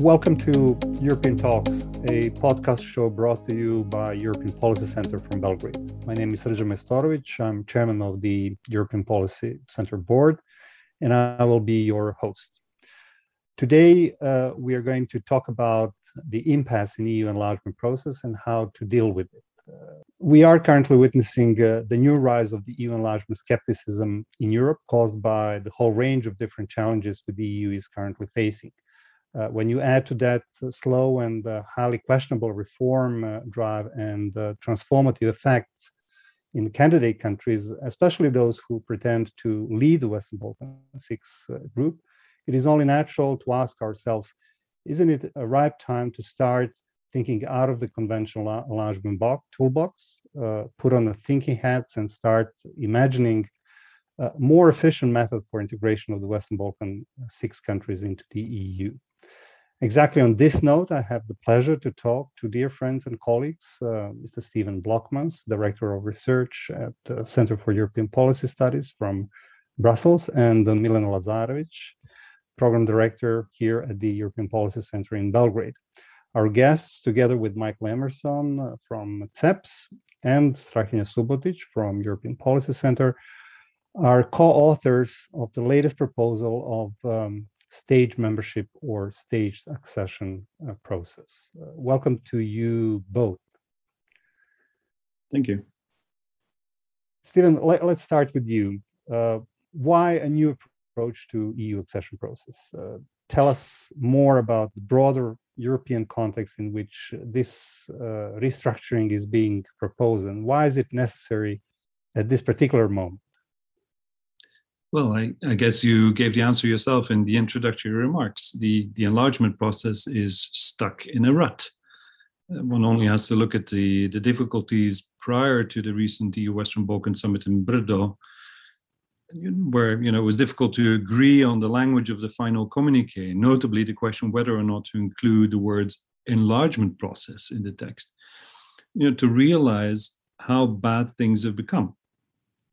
Welcome to European Talks, a podcast show brought to you by European Policy Center from Belgrade. My name is Srđan Majstorović. I'm chairman of the European Policy Center board, and I will be your host. Today, uh, we are going to talk about the impasse in EU enlargement process and how to deal with it. Uh, we are currently witnessing uh, the new rise of the EU enlargement skepticism in Europe caused by the whole range of different challenges that the EU is currently facing. Uh, when you add to that uh, slow and uh, highly questionable reform uh, drive and uh, transformative effects in candidate countries, especially those who pretend to lead the Western Balkan Six uh, group, it is only natural to ask ourselves isn't it a ripe time to start thinking out of the conventional enlargement box, toolbox, put on the thinking hats, and start imagining a more efficient method for integration of the Western Balkan six countries into the EU? Exactly on this note, I have the pleasure to talk to dear friends and colleagues, uh, Mr. Steven Blockmans, Director of Research at the Center for European Policy Studies from Brussels, and uh, Milena Lazarević, Program Director here at the European Policy Center in Belgrade. Our guests, together with Michael Emerson uh, from CEPS and Strahinja Subotic from European Policy Center, are co-authors of the latest proposal of um, stage membership or staged accession uh, process. Uh, welcome to you both. Thank you. Steven, let, us start with you. Uh, why a new approach to EU accession process? Uh, tell us more about the broader European context in which this uh, restructuring is being proposed and why is it necessary at this particular moment? Well, I, I, guess you gave the answer yourself in the introductory remarks. The, the enlargement process is stuck in a rut. Uh, one only has to look at the, the difficulties prior to the recent EU Western Balkan summit in Brdo, where you know it was difficult to agree on the language of the final communique, notably the question whether or not to include the words enlargement process in the text. You know, to realize how bad things have become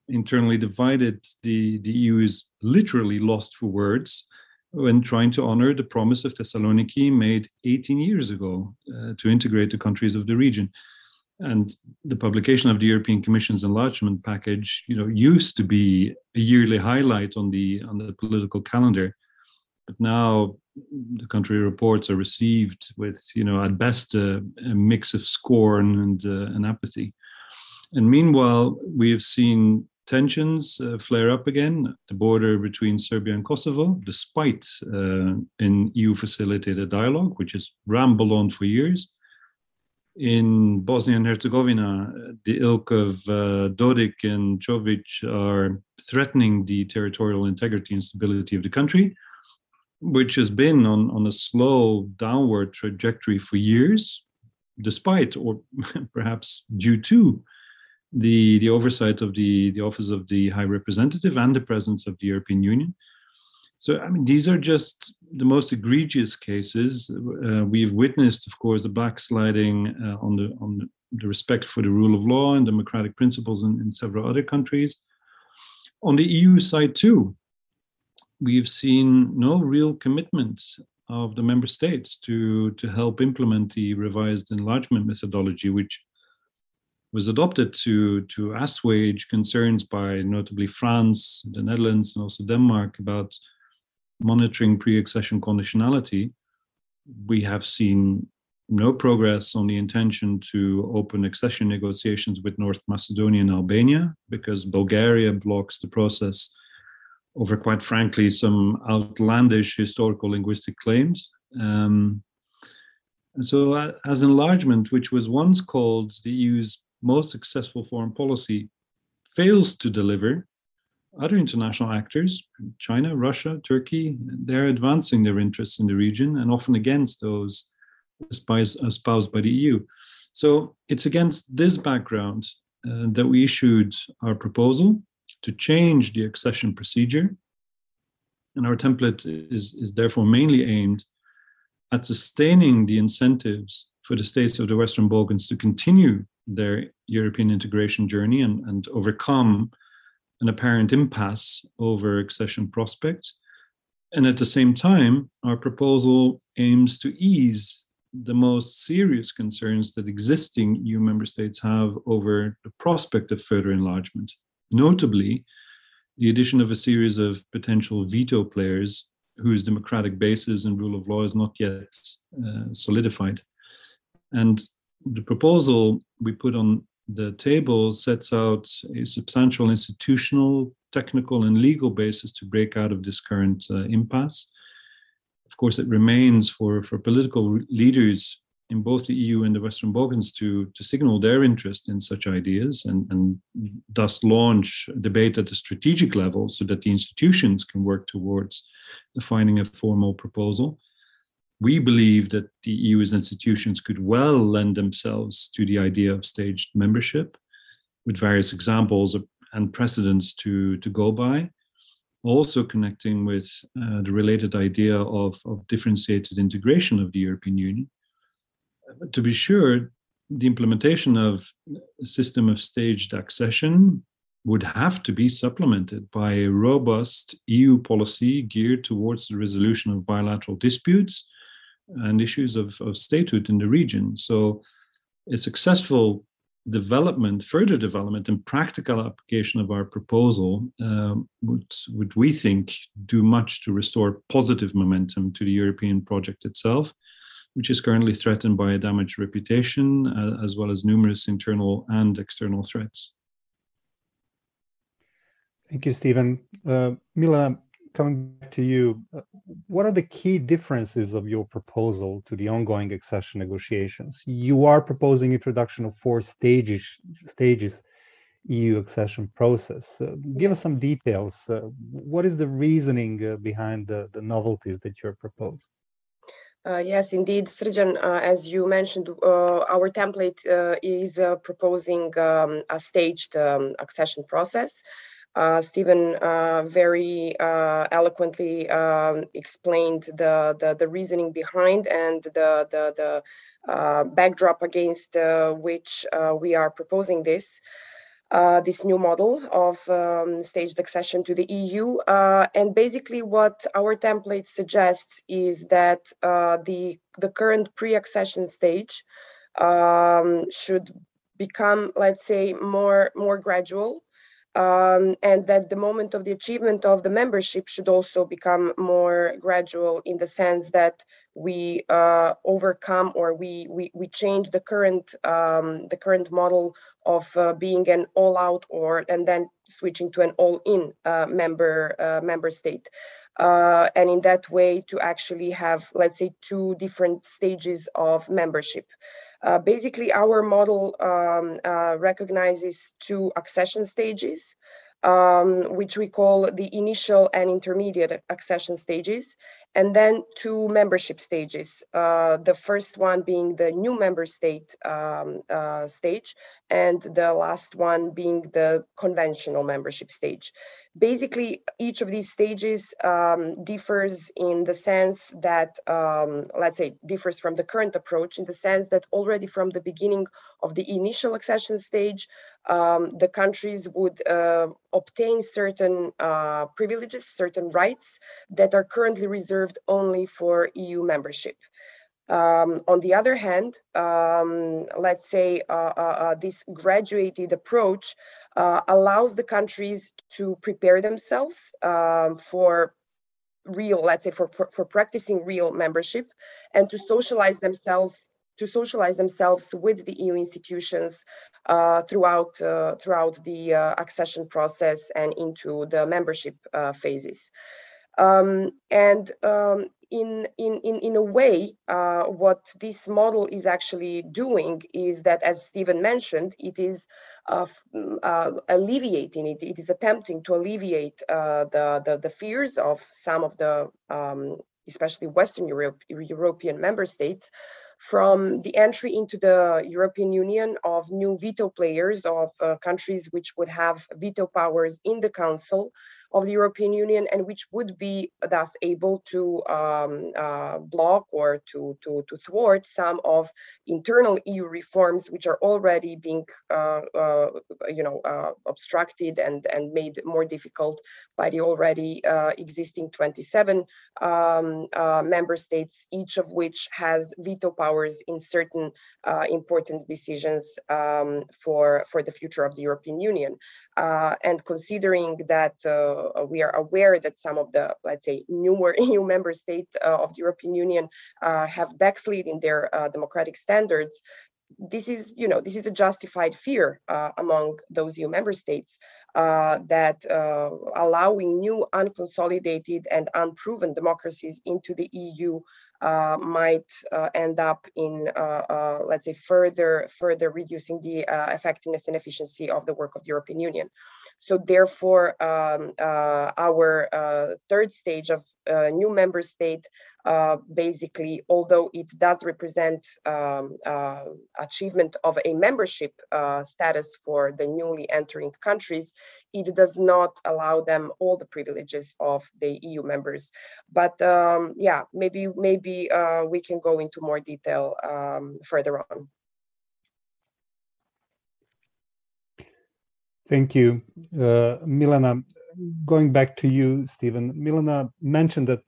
internally divided, the, the EU is literally lost for words when trying to honor the promise of Thessaloniki made 18 years ago uh, to integrate the countries of the region. And the publication of the European Commission's enlargement package, you know, used to be a yearly highlight on the on the political calendar, but now the country reports are received with, you know, at best a, a mix of scorn and uh, and apathy. And meanwhile, we have seen tensions uh, flare up again at the border between Serbia and Kosovo, despite uh, an EU facilitated dialogue, which has rambled on for years. In Bosnia and Herzegovina, the ilk of uh, Dodik and Čović are threatening the territorial integrity and stability of the country, which has been on, on a slow downward trajectory for years, despite or perhaps due to the, the oversight of the, the Office of the High Representative and the presence of the European Union. So, I mean, these are just the most egregious cases. Uh, we've witnessed, of course, the backsliding uh, on the on the respect for the rule of law and democratic principles in, in several other countries. On the EU side, too, we've seen no real commitment of the member states to to help implement the revised enlargement methodology, which was adopted to, to assuage concerns by notably France, the Netherlands, and also Denmark about monitoring pre accession conditionality. We have seen no progress on the intention to open accession negotiations with North Macedonia and Albania because Bulgaria blocks the process over, quite frankly, some outlandish historical linguistic claims. Um, and so, uh, as enlargement, which was once called the EU's most successful foreign policy fails to deliver, other international actors, China, Russia, Turkey, they're advancing their interests in the region and often against those espoused by the EU. So it's against this background uh, that we issued our proposal to change the accession procedure. And our template is, is therefore mainly aimed at sustaining the incentives for the states of the Western Balkans to continue their European integration journey and, and overcome an apparent impasse over accession prospects, And at the same time, our proposal aims to ease the most serious concerns that existing EU member states have over the prospect of further enlargement, notably the addition of a series of potential veto players whose democratic basis and rule of law is not yet uh, solidified. And the proposal we put on the table sets out a substantial institutional, technical, and legal basis to break out of this current uh, impasse. Of course, it remains for, for political leaders in both the EU and the Western Balkans to, to signal their interest in such ideas and, and thus launch debate at the strategic level so that the institutions can work towards defining a formal proposal. We believe that the EU's institutions could well lend themselves to the idea of staged membership with various examples and precedents to, to go by also connecting with uh, the related idea of, of differentiated integration of the European Union. To be sure, the implementation of a system of staged accession would have to be supplemented by a robust EU policy geared towards the resolution of bilateral disputes and issues of, of statehood in the region. So, a successful development, further development, and practical application of our proposal um, would, would, we think, do much to restore positive momentum to the European project itself which is currently threatened by a damaged reputation, uh, as well as numerous internal and external threats. Thank you, Steven. Uh, Mila, coming back to you, uh, what are the key differences of your proposal to the ongoing accession negotiations? You are proposing introduction of four stages, stages EU accession process. Uh, give us some details. Uh, what is the reasoning uh, behind the, the novelties that you're proposing? Uh, yes, indeed, Srđan, uh, as you mentioned, uh, our template uh, is uh, proposing um, a staged um, accession process. Uh, Steven very eloquently um, explained the, the, the reasoning behind and the the, the backdrop against which we are proposing this uh, this new model of um, staged accession to the EU. Uh, and basically, what our template suggests is that uh, the the current pre-accession stage um, should become, let's say, more more gradual um, and that the moment of the achievement of the membership should also become more gradual in the sense that we uh, overcome or we, we we change the current um, the current model of uh, being an all-out or and then switching to an all-in uh, member uh, member state. Uh, and in that way to actually have let's say two different stages of membership. Uh, basically, our model um, uh, recognizes two accession stages, um, which we call the initial and intermediate accession stages and then two membership stages. Uh, the first one being the new member state um, uh, stage, and the last one being the conventional membership stage. Basically, each of these stages um, differs in the sense that, um, let's say, differs from the current approach in the sense that already from the beginning of the initial accession stage, um, the countries would uh, obtain certain uh, privileges, certain rights that are currently reserved reserved only for EU membership. Um, on the other hand, um, let's say uh, uh, uh, this graduated approach uh, allows the countries to prepare themselves um, for real, let's say, for, for, for, practicing real membership and to socialize themselves to socialize themselves with the EU institutions uh, throughout uh, throughout the accession process and into the membership phases. Um, and um, in, in, in, in a way, uh, what this model is actually doing is that, as Steven mentioned, it is uh, mm, uh, alleviating it. It is attempting to alleviate uh, the, the, the fears of some of the, um, especially Western Europe, European member states, from the entry into the European Union of new veto players of uh, countries which would have veto powers in the Council of the European Union and which would be thus able to um, uh, block or to, to, to thwart some of internal EU reforms which are already being uh, uh, you know uh, obstructed and, and made more difficult by the already uh, existing 27 um, uh, member states, each of which has veto powers in certain important decisions um, for, for the future of the European Union. And considering that we are aware that some of the, let's say, newer EU member states of the European Union have backslid in their democratic standards, this is you know this is a justified fear uh, among those EU member states uh, that uh, allowing new unconsolidated and unproven democracies into the EU uh, might uh, end up in uh, let's say further further reducing the effectiveness and efficiency of the work of the European Union. So therefore, um, our third stage of new member state uh, basically, although it does represent um, uh, achievement of a membership uh, status for the newly entering countries, it does not allow them all the privileges of the EU members. But um, yeah, maybe maybe uh, we can go into more detail um, further on. Thank you, uh, Milena. Going back to you, Steven. Milena mentioned that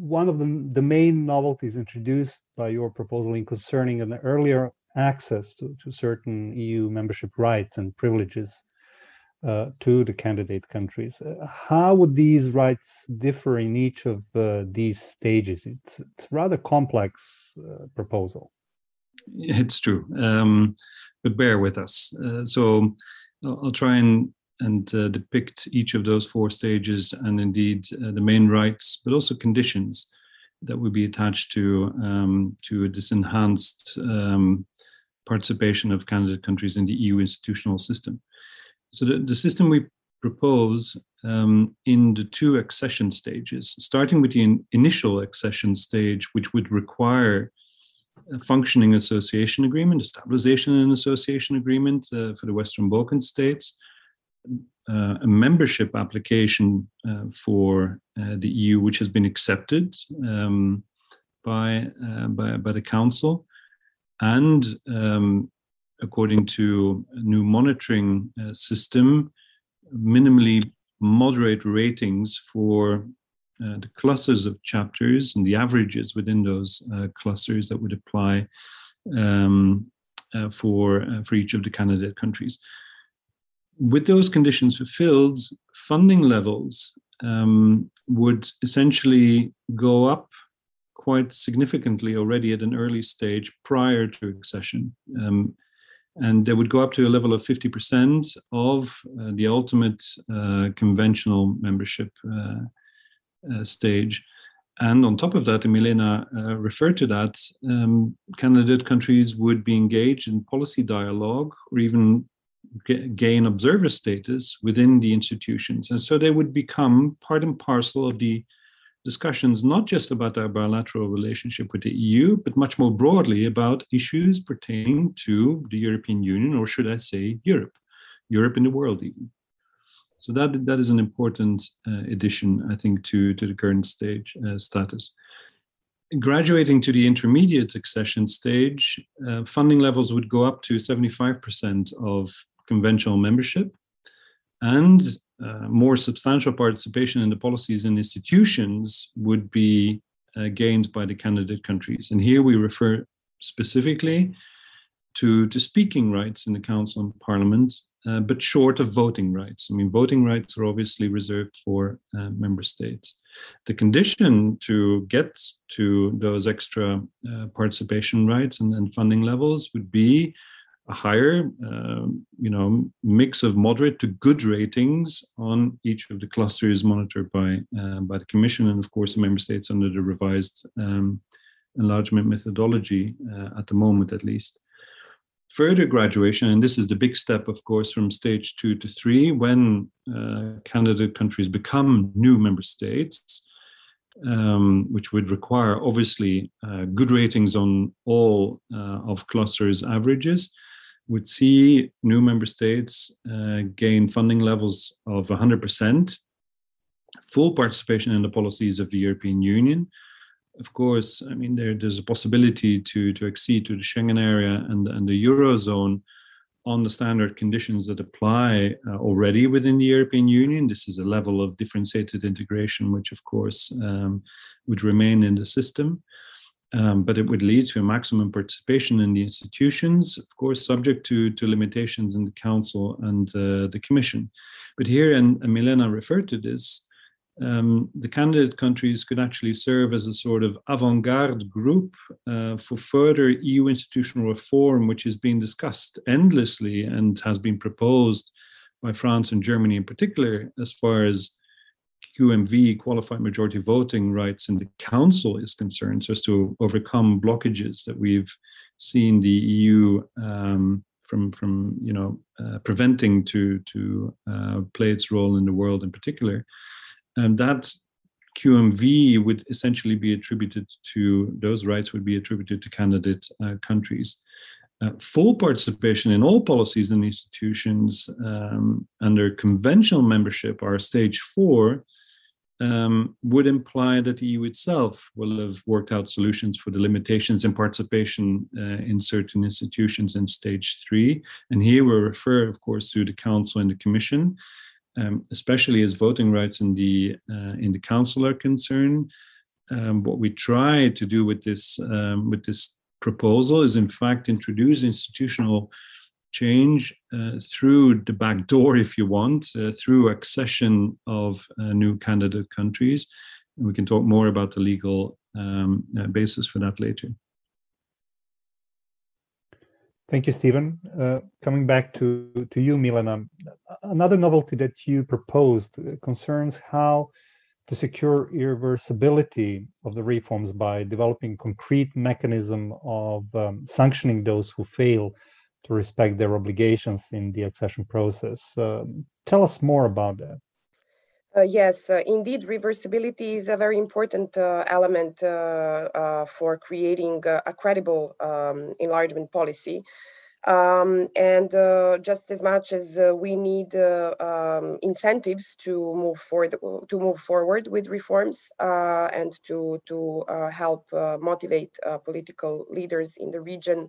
one of the, the main novelties introduced by your proposal in concerning an earlier access to, to certain EU membership rights and privileges uh, to the candidate countries. Uh, how would these rights differ in each of uh, these stages? It's, it's rather complex uh, proposal. It's true, um, but bear with us. Uh, so I'll try and and uh, depict each of those four stages and indeed uh, the main rights, but also conditions that would be attached to um, to this enhanced um, participation of candidate countries in the EU institutional system. So the, the system we propose um, in the two accession stages, starting with the in, initial accession stage, which would require a functioning association agreement, a stabilization and association agreement uh, for the Western Balkan states, uh, a membership application uh, for uh, the EU, which has been accepted um, by, uh, by, by the Council, and um, according to a new monitoring uh, system, minimally moderate ratings for uh, the clusters of chapters and the averages within those clusters that would apply um, for for each of the candidate countries with those conditions fulfilled, funding levels um, would essentially go up quite significantly already at an early stage prior to accession. Um, and they would go up to a level of 50% of uh, the ultimate uh, conventional membership uh, uh stage. And on top of that, Milena uh, referred to that, um, candidate countries would be engaged in policy dialogue or even gain observer status within the institutions. And so they would become part and parcel of the discussions, not just about our bilateral relationship with the EU, but much more broadly about issues pertaining to the European Union, or should I say, Europe, Europe in the world, even. So that, that is an important uh, addition, I think, to, to the current stage uh, status graduating to the intermediate accession stage, uh, funding levels would go up to 75% of conventional membership and uh, more substantial participation in the policies and institutions would be uh, gained by the candidate countries. And here we refer specifically to, to speaking rights in the Council and Parliament, uh, but short of voting rights. I mean, voting rights are obviously reserved for uh, member states. The condition to get to those extra uh, participation rights and, and funding levels would be higher, uh, you know, mix of moderate to good ratings on each of the clusters monitored by uh, by the Commission and, of course, the member states under the revised um, enlargement methodology uh, at the moment, at least. Further graduation, and this is the big step, of course, from stage two to three, when uh, candidate countries become new member states. Um, which would require obviously uh, good ratings on all uh, of clusters averages, would see new member states uh, gain funding levels of 100% full participation in the policies of the European Union. Of course, I mean there, there's a possibility to to accede to the Schengen area and and the eurozone on the standard conditions that apply uh, already within the European Union. This is a level of differentiated integration, which of course um, would remain in the system. Um, but it would lead to a maximum participation in the institutions, of course, subject to, to limitations in the Council and uh, the Commission. But here, and, and Milena referred to this, um, the candidate countries could actually serve as a sort of avant garde group uh, for further EU institutional reform, which is being discussed endlessly and has been proposed by France and Germany in particular, as far as QMV, qualified majority voting rights in the Council, is concerned, so as to overcome blockages that we've seen the EU. Um, from, from you know uh, preventing to to uh, play its role in the world in particular, and that QMV would essentially be attributed to those rights would be attributed to candidate uh, countries. Uh, full participation in all policies and institutions um, under conventional membership, are stage four, um, would imply that the EU itself will have worked out solutions for the limitations in participation uh, in certain institutions in stage three. And here we refer, of course, to the Council and the Commission um, especially as voting rights in the uh, in the council are concerned. Um, what we try to do with this um, with this proposal is, in fact, introduce institutional change uh, through the back door, if you want, uh, through accession of uh, new candidate countries. And we can talk more about the legal um, uh, basis for that later. Thank you, Steven. Uh, coming back to, to you, Milena, another novelty that you proposed concerns how to secure irreversibility of the reforms by developing concrete mechanism of um, sanctioning those who fail to respect their obligations in the accession process. Uh, tell us more about that. Uh, yes, uh, indeed, reversibility is a very important uh, element uh, uh, for creating a credible um, enlargement policy. Um, and uh, just as much as we need um, incentives to move forward, to move forward with reforms and to to help motivate political leaders in the region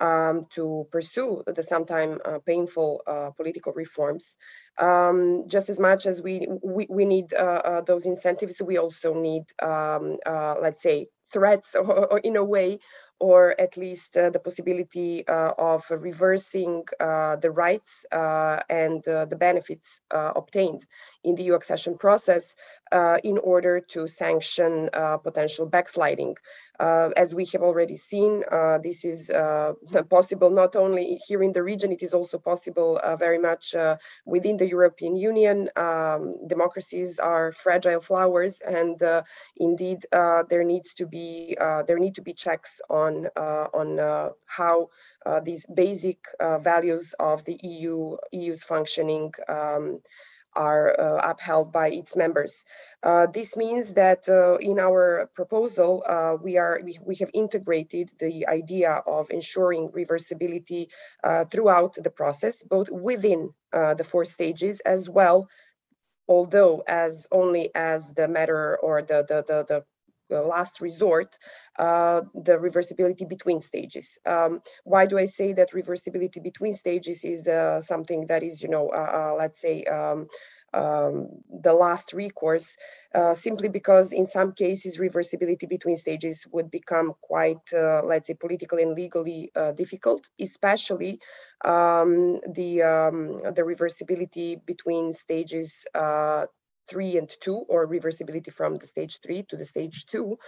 um, to pursue the sometimes uh, painful uh, political reforms. Um, just as much as we we, we need uh, uh those incentives, we also need, um, uh, let's say, threats or, or, in a way or at least uh, the possibility of reversing the rights and the benefits obtained in the EU accession process uh, in order to sanction uh, potential backsliding. Uh, as we have already seen, uh, this is uh, possible not only here in the region, it is also possible uh, very much within the European Union. Um, democracies are fragile flowers, and indeed there needs to be there need to be checks on on how these basic values of the EU EU's functioning um, are uh, upheld by its members. Uh, this means that uh, in our proposal, we are we, we, have integrated the idea of ensuring reversibility throughout the process, both within the four stages as well, although as only as the matter or the the the, the last resort, uh, the reversibility between stages. Um, why do I say that reversibility between stages is uh, something that is, you know, uh, uh let's say, um, um, the last recourse, uh, simply because in some cases reversibility between stages would become quite, uh, let's say, politically and legally uh, difficult, especially um, the um, the reversibility between stages three and two or reversibility from the stage three to the stage two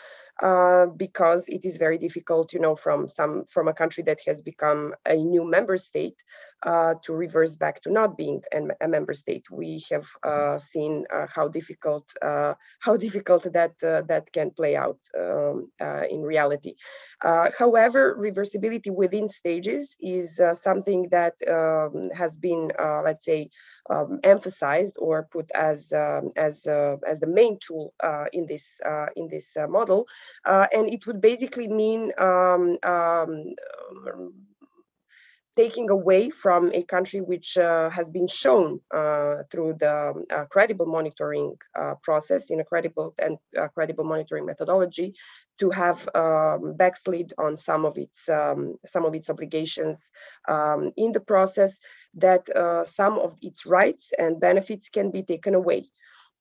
uh, because it is very difficult you know from some from a country that has become a new member state uh, to reverse back to not being a member state. We have uh, seen uh, how difficult uh, how difficult that uh, that can play out um, in reality. However reversibility within stages is something that um, has been let's say um, emphasized or put as um, as uh, as the main tool uh, in this uh, in this uh, model, uh, and it would basically mean um, um, taking away from a country which uh, has been shown uh, through the uh, credible monitoring uh, process in a credible and uh, credible monitoring methodology to have um, backslid on some of its um, some of its obligations um, in the process that uh, some of its rights and benefits can be taken away.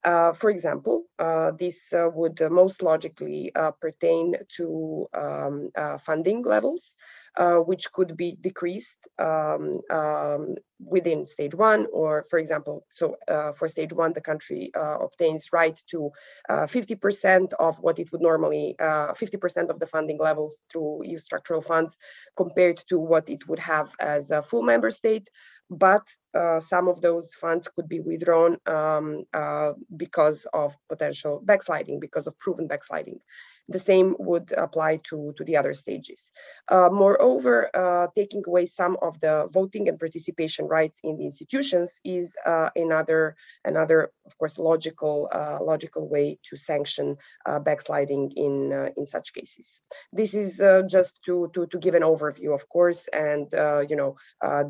Uh, for example, uh, this uh, would most logically pertain to um, funding levels uh, which could be decreased um, um, within stage one, or for example, so uh, for stage one, the country uh, obtains right to 50% uh, of what it would normally, 50% uh, of the funding levels through EU structural funds compared to what it would have as a full member state but uh, some of those funds could be withdrawn um, uh, because of potential backsliding, because of proven backsliding. The same would apply to, to the other stages. Uh, moreover, uh, taking away some of the voting and participation rights in the institutions is uh, another, another, of course, logical, uh, logical way to sanction uh, backsliding in, uh, in such cases. This is just to, to, to give an overview, of course, and you know,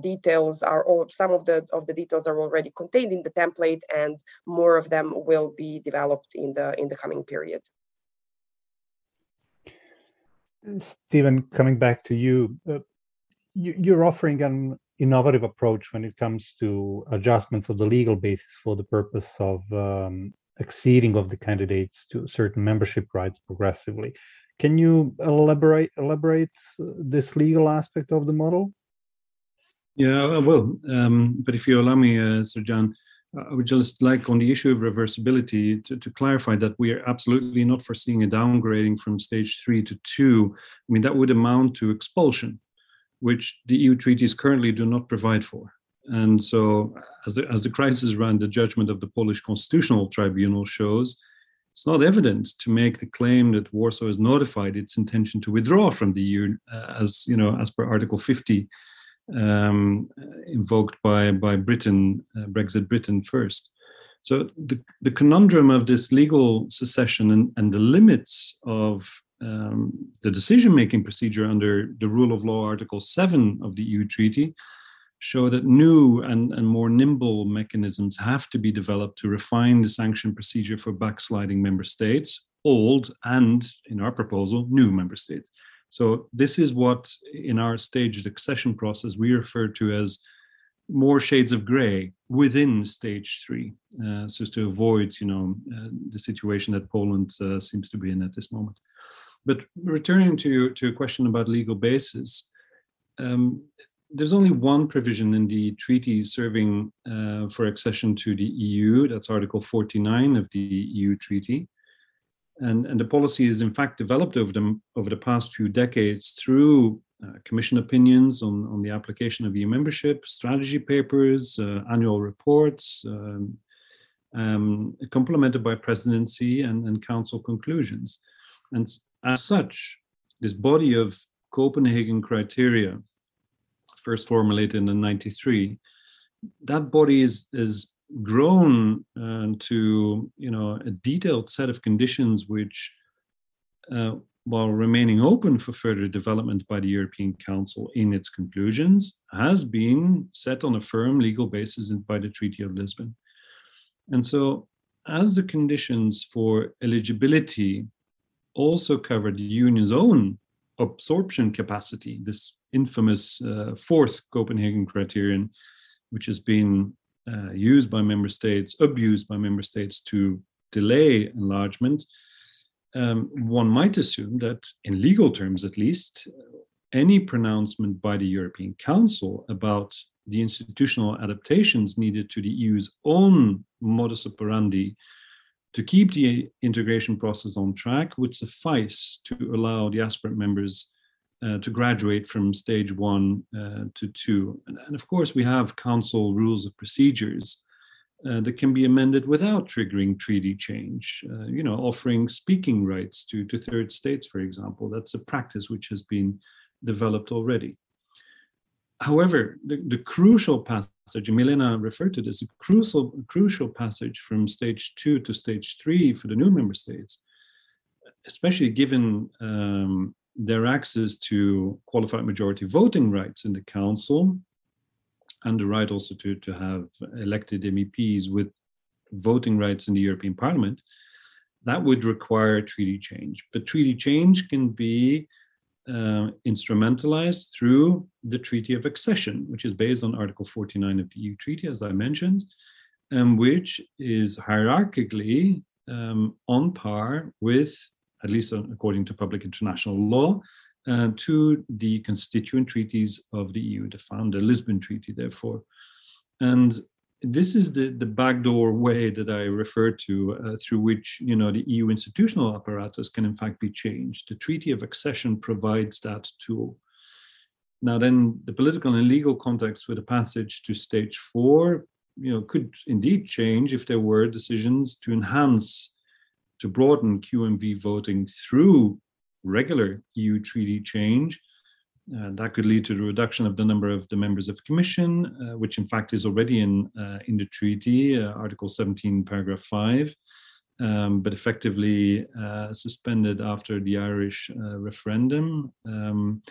details are all, some of the of the details are already contained in the template, and more of them will be developed in the in the coming period. Steven, coming back to you, uh, you, are offering an innovative approach when it comes to adjustments of the legal basis for the purpose of um, acceding of the candidates to certain membership rights progressively. Can you elaborate elaborate uh, this legal aspect of the model? Yeah, I will. Um, but if you allow me, uh, Srđan, I would just like on the issue of reversibility to, to, clarify that we are absolutely not foreseeing a downgrading from stage three to two. I mean, that would amount to expulsion, which the EU treaties currently do not provide for. And so, as the, as the crisis around the judgment of the Polish Constitutional Tribunal shows, it's not evident to make the claim that Warsaw has notified its intention to withdraw from the EU, uh, as you know, as per Article 50 um, invoked by by Britain, uh, Brexit Britain first. So the, the conundrum of this legal secession and, and the limits of um, the decision-making procedure under the rule of law Article 7 of the EU Treaty show that new and, and more nimble mechanisms have to be developed to refine the sanction procedure for backsliding member states, old and, in our proposal, new member states. So this is what in our staged accession process we refer to as more shades of gray within stage three, uh, so as to avoid, you know, uh, the situation that Poland uh, seems to be in at this moment. But returning to to a question about legal basis, um, there's only one provision in the treaty serving uh, for accession to the EU. That's Article 49 of the EU treaty, and, and the policy is in fact developed over the, over the past few decades through uh, commission opinions on, on the application of EU membership, strategy papers, uh, annual reports, um, um, complemented by presidency and, and council conclusions. And as such, this body of Copenhagen criteria, first formulated in 93, that body is, is grown uh, to you know a detailed set of conditions which uh, while remaining open for further development by the European Council in its conclusions, has been set on a firm legal basis by the Treaty of Lisbon. And so, as the conditions for eligibility also cover the Union's own absorption capacity, this infamous uh, fourth Copenhagen criterion, which has been uh, used by member states, abused by member states to delay enlargement, um, one might assume that, in legal terms at least, any pronouncement by the European Council about the institutional adaptations needed to the EU's own modus operandi to keep the integration process on track would suffice to allow the aspirant members uh, to graduate from stage one uh, to two. And, and, of course, we have council rules of procedures uh, that can be amended without triggering treaty change. Uh, you know, offering speaking rights to, to third states, for example. That's a practice which has been developed already. However, the, the crucial passage, Milena referred to this, a crucial, crucial passage from stage two to stage three for the new member states, especially given um, their access to qualified majority voting rights in the council and the right also to, to have elected MEPs with voting rights in the European Parliament, that would require treaty change. But treaty change can be uh, instrumentalized through the Treaty of Accession, which is based on Article 49 of the EU Treaty, as I mentioned, and which is hierarchically um, on par with, at least according to public international law, uh, to the constituent treaties of the EU, the Lisbon Treaty, therefore. And this is the, the backdoor way that I refer to, uh, through which you know the EU institutional apparatus can in fact be changed. The Treaty of Accession provides that tool. Now, then, the political and legal context with the passage to stage four, you know, could indeed change if there were decisions to enhance, to broaden QMV voting through regular EU treaty change uh, that could lead to the reduction of the number of the members of commission, uh, which in fact is already in uh, in the treaty, uh, Article 17, paragraph 5, um, but effectively uh, suspended after the Irish referendum. Um,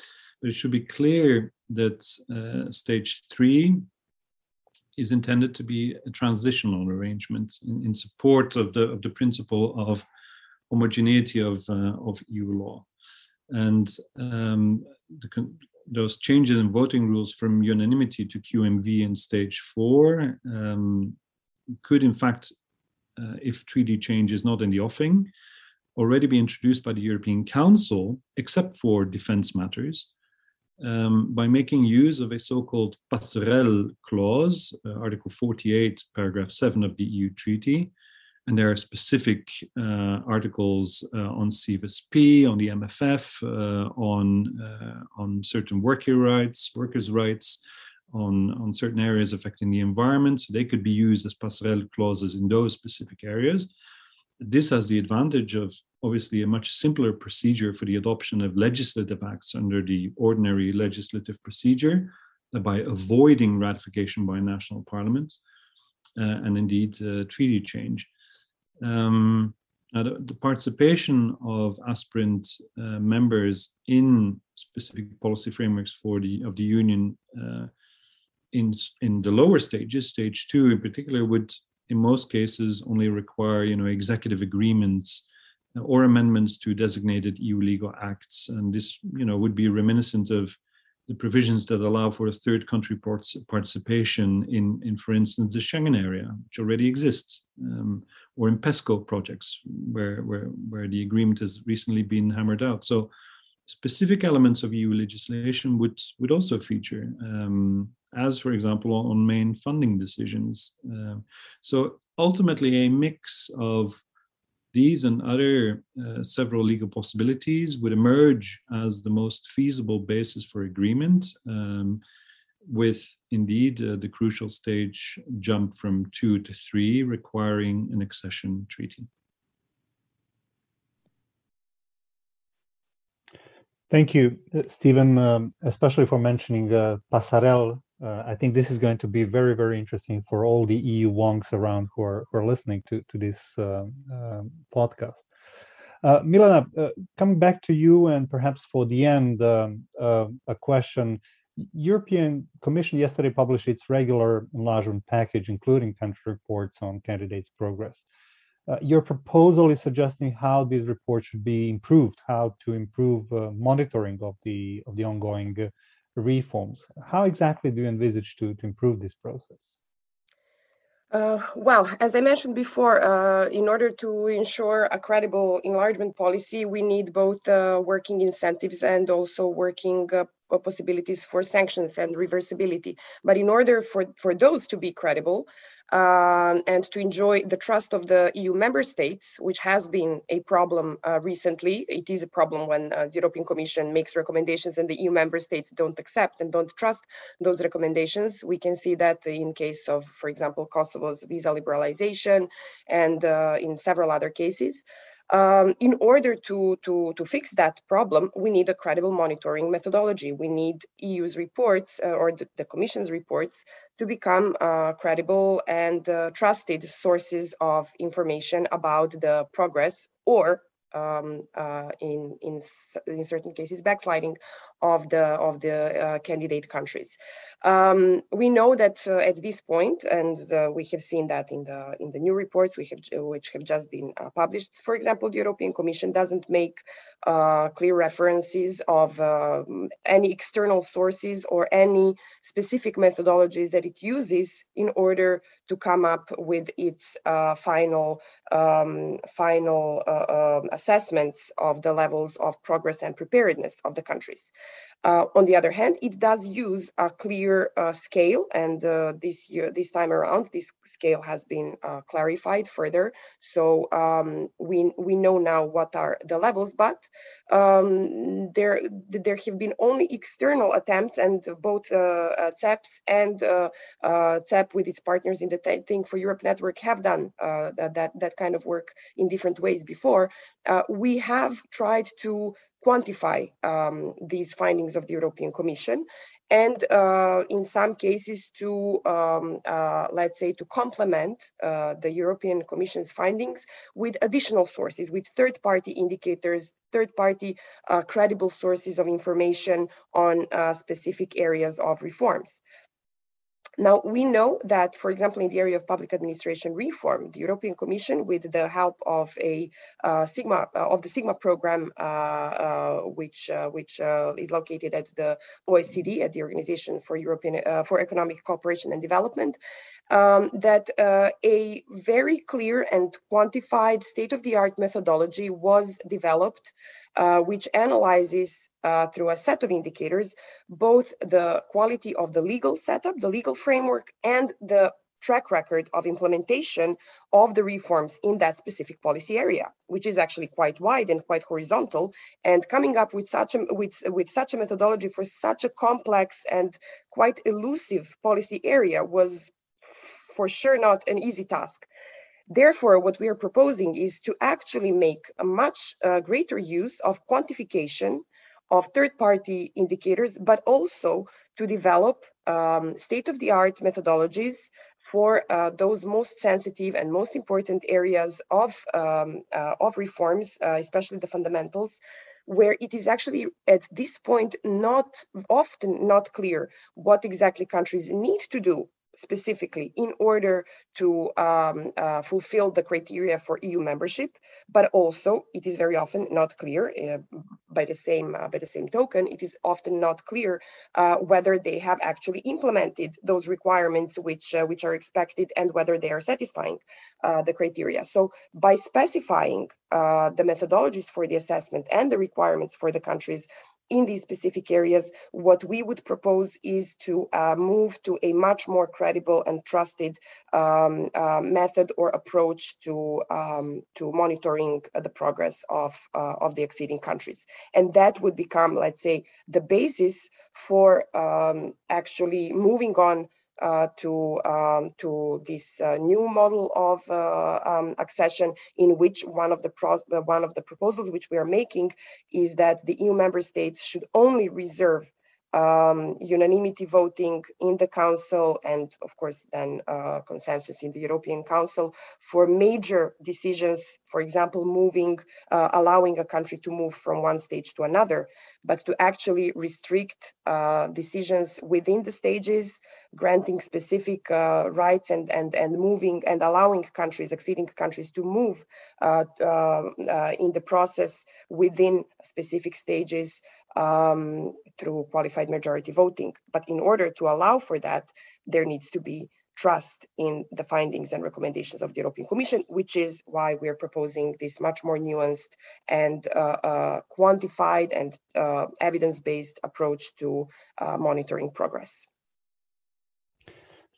but it should be clear that stage three is intended to be a transitional arrangement in, in support of the of the principle of homogeneity of of EU law. And um, the, those changes in voting rules from unanimity to QMV in stage four um, could, in fact, uh, if treaty change is not in the offing, already be introduced by the European Council, except for defense matters, um, by making use of a so-called passerelle clause, uh, Article 48, paragraph 7 of the EU Treaty, and there are specific uh, articles uh, on CFSP, on the MFF, uh, on uh, on certain worker rights, workers' rights, on on certain areas affecting the environment. So they could be used as passerelle clauses in those specific areas. This has the advantage of obviously a much simpler procedure for the adoption of legislative acts under the ordinary legislative procedure uh, by avoiding ratification by national parliaments uh, and indeed treaty change. Um, the, the, participation of aspirant uh, members in specific policy frameworks for the of the union uh, in in the lower stages, stage two in particular, would in most cases only require you know executive agreements or amendments to designated EU legal acts, and this you know would be reminiscent of the provisions that allow for a third country participation in, in, for instance, the Schengen area, which already exists, um, or in PESCO projects, where, where, where the agreement has recently been hammered out. So specific elements of EU legislation would, would also feature, um, as, for example, on main funding decisions. Uh, so ultimately, a mix of these and other uh, several legal possibilities would emerge as the most feasible basis for agreement, um, with indeed uh, the crucial stage jump from two to three, requiring an accession treaty. Thank you, Steven, um, especially for mentioning uh, Passerelle uh, I think this is going to be very, very interesting for all the EU wonks around who are, who are listening to, to this uh, uh, podcast. Uh, Milena, uh, coming back to you and perhaps for the end, um, uh, a question. European Commission yesterday published its regular enlargement package, including country reports on candidates' progress. Your proposal is suggesting how these reports should be improved, how to improve monitoring of the of the ongoing reforms. How exactly do you envisage to, to improve this process? Uh, well, as I mentioned before, uh, in order to ensure a credible enlargement policy, we need both uh, working incentives and also working uh, possibilities for sanctions and reversibility. But in order for, for those to be credible, um, and to enjoy the trust of the EU member states, which has been a problem uh, recently. It is a problem when uh, the European Commission makes recommendations and the EU member states don't accept and don't trust those recommendations. We can see that in case of, for example, Kosovo's visa liberalization and uh, in several other cases. Um, in order to, to, to fix that problem, we need a credible monitoring methodology. We need EU's reports uh, or the, the, Commission's reports to become uh, credible and uh, trusted sources of information about the progress or um, uh, in, in in certain cases backsliding of the of the uh, candidate countries. Um, we know that uh, at this point, and uh, we have seen that in the in the new reports we have which have just been uh, published. For example, the European Commission doesn't make uh, clear references of um, any external sources or any specific methodologies that it uses in order to come up with its uh, final um, final um, assessments of the levels of progress and preparedness of the countries. Uh, on the other hand, it does use a clear uh, scale, and uh, this year, this time around, this scale has been uh, clarified further. So um, we we know now what are the levels, but um, there there have been only external attempts, and both uh, CEPS and CEP with its partners in the Think for Europe network have done that, that that kind of work in different ways before. we have tried to quantify um, these findings of the European Commission and uh, in some cases to, um, uh, let's say, to complement uh, the European Commission's findings with additional sources, with third-party indicators, third-party uh, credible sources of information on uh, specific areas of reforms. Now, we know that, for example, in the area of public administration reform, the European Commission, with the help of a uh, Sigma uh, of the Sigma program, uh, uh which uh, which uh, is located at the OECD, at the Organization for European for Economic Cooperation and Development, um, that a very clear and quantified state-of-the-art methodology was developed uh, which analyzes uh, through a set of indicators both the quality of the legal setup, the legal framework, and the track record of implementation of the reforms in that specific policy area, which is actually quite wide and quite horizontal. And coming up with such a with with such a methodology for such a complex and quite elusive policy area was for sure not an easy task. Therefore, what we are proposing is to actually make a much uh, greater use of quantification of third-party indicators, but also to develop um, state-of-the-art methodologies for uh, those most sensitive and most important areas of, um, uh, of reforms, uh, especially the fundamentals, where it is actually at this point not often not clear what exactly countries need to do specifically in order to um, uh, fulfill the criteria for EU membership, but also it is very often not clear uh, by the same uh, by the same token, it is often not clear uh, whether they have actually implemented those requirements which uh, which are expected and whether they are satisfying uh, the criteria. So by specifying the methodologies for the assessment and the requirements for the countries in these specific areas, what we would propose is to uh, move to a much more credible and trusted um, uh, method or approach to um, to monitoring the progress of uh, of the acceding countries, and that would become, let's say, the basis for um, actually moving on uh, to um, to this uh, new model of uh, um, accession, in which one of the one of the proposals which we are making is that the EU member states should only reserve um, unanimity voting in the Council and, of course, then uh, consensus in the European Council for major decisions, for example, moving, uh, allowing a country to move from one stage to another, but to actually restrict uh, decisions within the stages, granting specific uh, rights and, and, and moving and allowing countries, acceding countries to move uh, uh, in the process within specific stages um, through qualified majority voting. But in order to allow for that, there needs to be trust in the findings and recommendations of the European Commission, which is why we're proposing this much more nuanced and uh, uh, quantified and uh, evidence-based approach to uh, monitoring progress.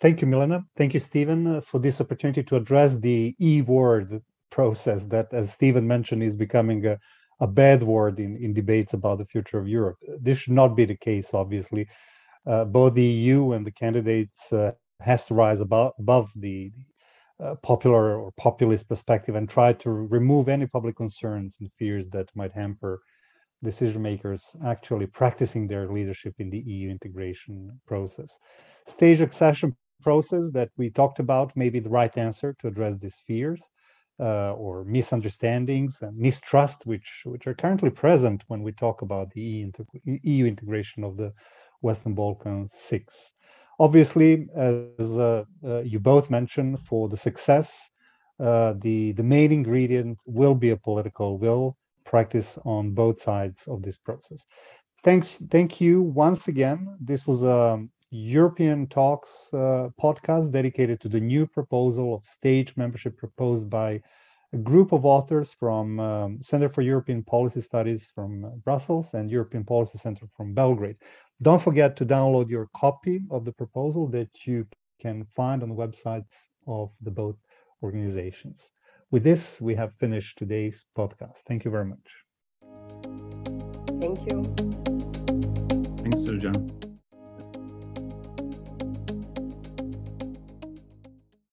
Thank you, Milena. Thank you, Steven, uh, for this opportunity to address the E-word process that, as Steven mentioned, is becoming a a bad word in, in debates about the future of Europe. This should not be the case, obviously. Uh, both the EU and the candidates uh, has to rise above, above the uh, popular or populist perspective and try to remove any public concerns and fears that might hamper decision makers actually practicing their leadership in the EU integration process. Stage accession process that we talked about may be the right answer to address these fears. uh, or misunderstandings and mistrust, which which are currently present when we talk about the EU integration of the Western Balkans six. Obviously, as uh, uh, you both mentioned, for the success, uh, the the main ingredient will be a political will practice on both sides of this process. Thanks, thank you once again. This was a European Talks uh, podcast dedicated to the new proposal of stage membership proposed by a group of authors from um, Center for European Policy Studies from Brussels and European Policy Center from Belgrade. Don't forget to download your copy of the proposal that you can find on the websites of the both organizations. With this, we have finished today's podcast. Thank you very much. Thank you. Thanks, Srđan.